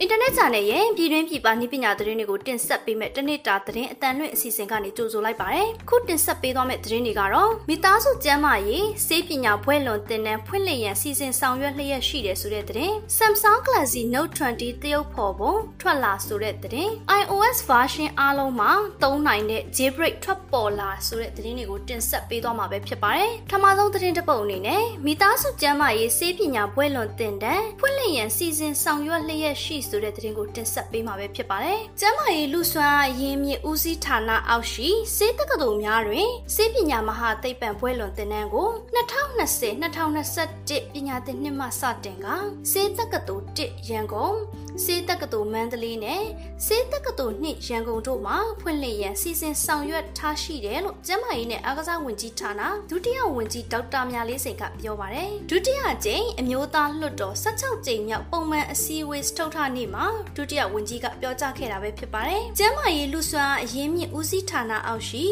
အင်တာနက် channel ရဲ့ပြည်တွင်းပြည်ပနည်းပညာသတင်းတွေကိုတင်ဆက်ပေးမဲ့တနေ့တာသတင်းအတန်လွင့်အစီအစဉ်ကနေကြိုဆိုလိုက်ပါတယ်။ခုတင်ဆက်ပေးသွားမယ့်သတင်းတွေကတော့မိသားစုကျန်းမာရေးစေပညာဘွဲ့လွန်တင်တဲ့ဖွင့်လှစ်ရန်စီစဉ်ဆောင်ရွက်လျက်ရှိတယ်ဆိုတဲ့သတင်း။ Samsung Galaxy Note 20တရုတ်ဖော်ပုံထွက်လာဆိုတဲ့သတင်း။ iOS version အားလုံးမှာသုံးနိုင်တဲ့ jailbreak ထွက်ပေါ်လာဆိုတဲ့သတင်းတွေကိုတင်ဆက်ပေးသွားမှာပဲဖြစ်ပါတယ်။ထမဆုံးသတင်းတစ်ပုဒ်အနေနဲ့မိသားစုကျန်းမာရေးစေပညာဘွဲ့လွန်တင်တဲ့ဖွင့်လှစ်ရန်စီစဉ်ဆောင်ရွက်လျက်ရှိဆိုတဲ့သတင်းကိုတင်ဆက်ပေးမှာပဲဖြစ်ပါတယ်။ကျန်းမာရေးလူစွမ်းရင်းမြစ်ဦးစီးဌာနအောက်ရှိစေတက္ကသိုလ်များတွင်စေပညာမဟာသိပ္ပံဘွဲ့လွန်သင်တန်းကို2020-2021ပညာသင်နှစ်မှစတင်ကစေတက္ကသိုလ်1ရန်ကုန် စေတက္ကသိုလ်မန္တလေးနဲ့စေတက္ကသိုလ်2ရန်ကုန်တို့မှာဖွင့်လှစ်ရန်စီစဉ်ဆောင်ရွက်ထားရှိတယ်လို့ကျန်းမာရေးနဲ့အားကစားဝန်ကြီးဌာနဒုတိယဝန်ကြီးဒေါက်တာမြလေးစိန်ကပြောပါတယ်။ဒုတိယကြိမ်အမျိုးသားလွှတ်တော်16ကြိမ်မြောက်ပုံမှန်အစည်းအဝေးစတုထနေ့မှာဒုတိယဝန်ကြီးကပြောကြားခဲ့တာပဲဖြစ်ပါတယ်။ကျန်းမာရေးလူစွမ်းအရင်းမြစ်ဦးစီးဌာနအောက်ရှိ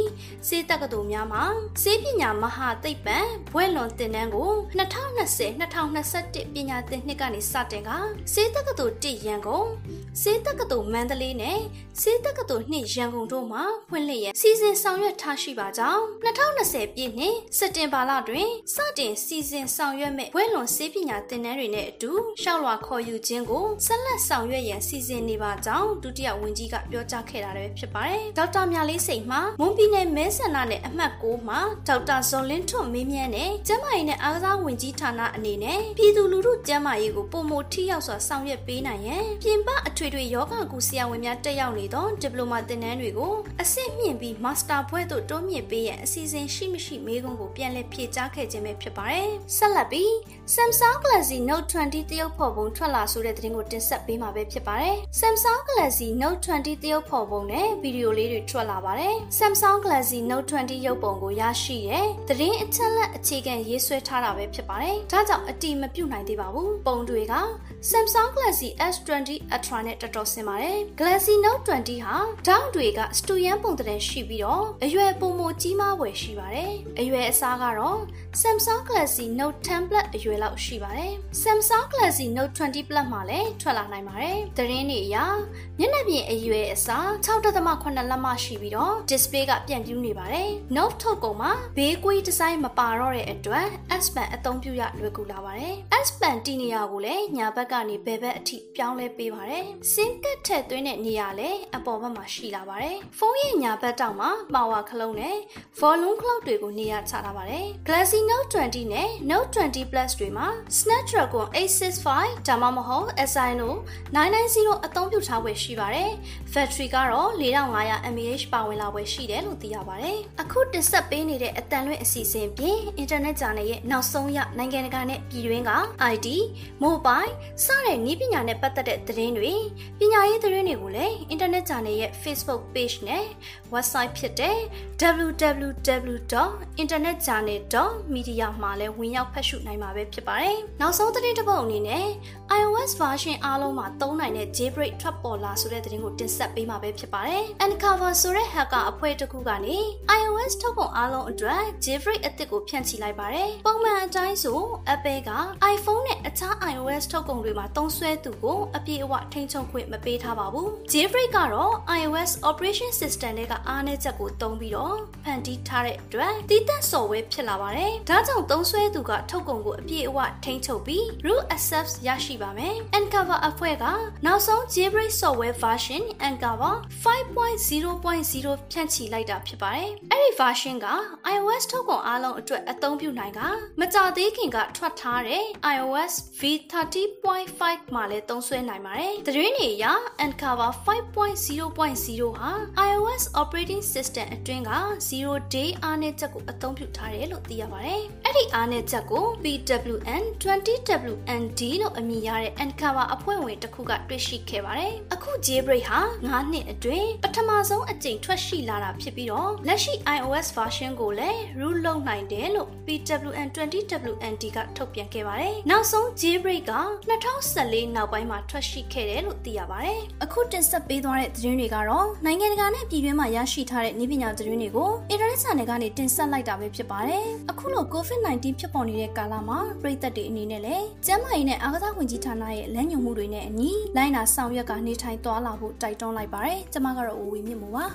စေတက္ကသိုလ်များမှာစေပညာမဟာသိပ္ပံဘွဲ့လွန်သင်တန်းကို2020-2021ပညာသင်နှစ်ကနေစတင်ကစေတက္ကသိုလ်1ရန်ကုန်စေတက္ကသိုလ်မန္တလေးနဲ့စေတက္ကသိုလ်2ရန်ကုန်တို့မှာဖွင့်လှစ်ရန်စီစဉ်ဆောင်ရွက်ထားရှိပါကြောင်း2020ပြည့်နှစ်စက်တင်ဘာလတွင်စတင်စီစဉ်ဆောင်ရွက်မဲ့ဘွဲ့လွန်စေပညာသင်တန်းတွေနဲ့အတူရှောက်လွှာခေါ်ယူခြင်းကိုဆက်လက်ဆောင်ရွက်ရန်စီစဉ်နေပါကြောင်းဒုတိယဝန်ကြီးကပြောကြားခဲ့တာလည်းဖြစ်ပါတယ်။ဒေါက်တာမြလေးစိန်မှမွန်ပြည်နယ်မဲဆန္ဒနယ်အမှတ်6မှာဒေါက်တာဇော်လင်းထွန်းမေးမြန်းတဲ့ကျန်းမာရေးနဲ့အားကစားဝန်ကြီးဌာနအနေနဲ့ပြည်သူလူထုကျန်းမာရေးကိုပုံမထိရောက်စွာဆောင်ရွက်ပေးနိုင်ရန်ပြင်ပအထွေထွေယောဂကုဆရာဝန်များတက်ရောက်နေသောဒီပလိုမာသင်တန်းတွေကိုအဆင့်မြင့်ပြီးမာစတာဘွဲ့သို့တိုးမြင့်ပေးရန်အစီအစဉ်ရှိမရှိမေးခွန်းကိုပြန်လည်ဖြေကြားခဲ့ခြင်းပဲဖြစ်ပါတယ်။ဆက်လက်ပြီး Samsung Galaxy Note 20တရုတ်ဖော်ပုံထွက်လာဆိုတဲ့သတင်းကိုတင်ဆက်ပေးမှာပဲဖြစ်ပါတယ်။ Samsung Galaxy Note 20တရုတ်ဖော်ပုံနဲ့ဗီဒီယိုလေးတွေထွက်လာပါတယ်။ Samsung Galaxy Note 20ရုပ်ပုံကိုရရှိတဲ့သတင်းအချက်လက်အခြေခံရေးဆွဲထားတာပဲဖြစ်ပါတယ်။ဒါကြောင့်အတိမပြုတ်နိုင်သေးပါဘူး။ပုံတွေက Samsung Galaxy S20 Ultra နဲ့တော်တော်ဆင်ပါတယ်။ Galaxy Note 20ဟာဓာတ်တွေကစတူယန်ပုံသဏ္ဍာန်ရှိပြီးတော့အရွယ်ပုံမကြီးမားွယ်ရှိပါတယ်။အရွယ်အစားကတော့ Samsung Galaxy Note 10 Plus အရွယ်လောက်ရှိပါတယ်။ Samsung Galaxy Note 20 Plus မှာလည်းထွက်လာနိုင်ပါတယ်။သတင်းတွေအရမျက်နှာပြင်အရွယ်အစား6.8လက်မရှိပြီးတော့ display ကပြန်ပြူးနေပါတယ်။ Note ထုတ်ကုန်မှာဘေးကွေးဒီဇိုင်းမပါတော့တဲ့အတွက် S Pen အသုံးပြုရလွယ်ကူလာပါတယ်။ S Pen တီနေရာကိုလည်းညာဘက်ကနေဘယ်ဘက်အထိပြောင်းလဲပေးပါတယ်။ SIM ကတ်ထည့်သွင်းတဲ့နေရာလည်းအပေါ်ဘက်မှာရှိလာပါတယ်။ဖုန်းရဲ့ညာဘက်တောင်မှာ power ခလုံးနဲ့ volume clock တွေကိုနေရာချထားပါတယ်။ Galaxy Note 20နဲ့ Note 20 Plus တွေမှာ Snapdragon 865ဒါမှမဟုတ် Exynos 990အသုံးပြုထားဖွယ်ရှိပါတယ်။ Battery ကတော့4500 mAh ပါဝင်လာဖွယ်ရှိတယ်လို့သိရပါတယ်။အခုတင်ဆက်ပေးနေတဲ့အတန်လွင့်အစီအစဉ်ပြင် internet ဂျာနယ်ရဲ့နောက်ဆုံးရနိုင်ငံတကာနဲ့ပြည်တွင်းက ID, mobile စတဲ့နည်းပညာနဲ့ပတ်သက်တဲ့သတင်းတွေပညာရေးသတင်းတွေကိုလည်း internet ဂျာနယ်ရဲ့ Facebook page နဲ့ website ဖြစ်တဲ့ www.internetjournal.media မှာလည်းဝင်ရောက်ဖတ်ရှုနိုင်မှာပဲဖြစ်ပါတယ်။နောက်ဆုံးသတင်းတစ်ပုဒ်အနေနဲ့ iOS version အားလုံးမှာသုံးနိုင်တဲ့ jailbreak ထွက်ပေါ်လာဆိုတဲ့သတင်းကိုတင်ဆက်ပေးမှာပဲဖြစ်ပါတယ်။ Uncover ဆိုတဲ့ hacker အဖွဲ့တစ်ခုကနေ iOS ထုတ်ကုန်အားလုံးအတွက် jailbreak အသစ်ကိုဖြန့်ချိလိုက်ပါတယ်။ပုံမှန်အတိုင်းဆို Apple က iPhone နဲ့အခြား iOS ထုတ်ကုန်တွေမှာသုံးစွဲသူကိုအပြည့်အဝထိန်းချုပ်ခွင့်မပေးထားပါဘူး။ jailbreak ကတော့ iOS operation system တွေကအားနည်းချက်ကိုသုံးပြီးတော့ဖန်တီးထားတဲ့အတွက်တည်တံ့ software ဖြစ်လာပါတယ်။ဒါကြောင့်သုံးစွဲသူကထုတ်ကုန်ကိုအပြည့်အဝထိန်းချုပ်ပြီး root access ရရှိပါမယ်။ Uncover အဖွဲ့ကနောက်ဆုံး jailbreak software version Uncover 5.0.0ဖြန့်ချိလိုက်တာဖြစ်ပါတယ်။အဲ့ဒီ version က iOS ထုတ်ကုန်အားလုံးအတွက်အသုံးပြုနိုင်ကမကြသေးခင်ကထွက်ထားတဲ့ iOS v30.5 မှာလည်းသုံးစွဲနိုင်ပါတယ်။သတင်းတွေအရ Uncover 5.0.0ဟာ iOS operating system အတွင်းက 0 day အားနည်းချက်ကိုအသုံးပြုထားတယ်လို့သိရပါတယ်။အဲ့ဒီအားနည်းချက်ကို PWN 20WND လို့အမည်ရတဲ့ Uncover အဖွဲ့ဝင်တစ်ခုကတွေ့ရှိခဲ့ပါတယ်။အခု jailbreak ဟာ9နှစ်အတွင်းပထမဆုံးအကြိမ်ထွက်ရှိလာတာဖြစ်ပြီးတော့လက်ရှိ iOS version ကိုလည်း root လုပ်နိုင်တယ်လို့ PWN 20WND ကထုတ်ပြန်ခဲ့ပါတယ်။နောက်ဆုံး jailbreak က2014နောက်ပိုင်းမှာထွက်ရှိခဲ့တယ်လို့သိရပါတယ်။အခုတင်ဆက်ပေးသွားတဲ့သတင်းတွေကတော့နိုင်ငံတကာနဲ့ပြည်တွင်းမှာရရှိထားတဲ့နည်းပညာသတင်းတွေကို internet channel ကနေတင်ဆက်လိုက်တာပဲဖြစ်ပါတယ်။အခုလို COVID-19 ဖြစ်ပေါ်နေတဲ့ကာလမှာပြည်သက်တွေအနေနဲ့လည်းကျန်းမာရေးနဲ့အားကစားဝန်ကြီးဌာနရဲ့လမ်းညွှန်မှုတွေနဲ့အညီလိုင်းနာဆောင်ရွက်ကနေထိုင်သွားလာဖို့တိုက်တွန်းလိုက်ပါတယ်ကျမကတော့ဦးဝေမြင့်မို့ပါ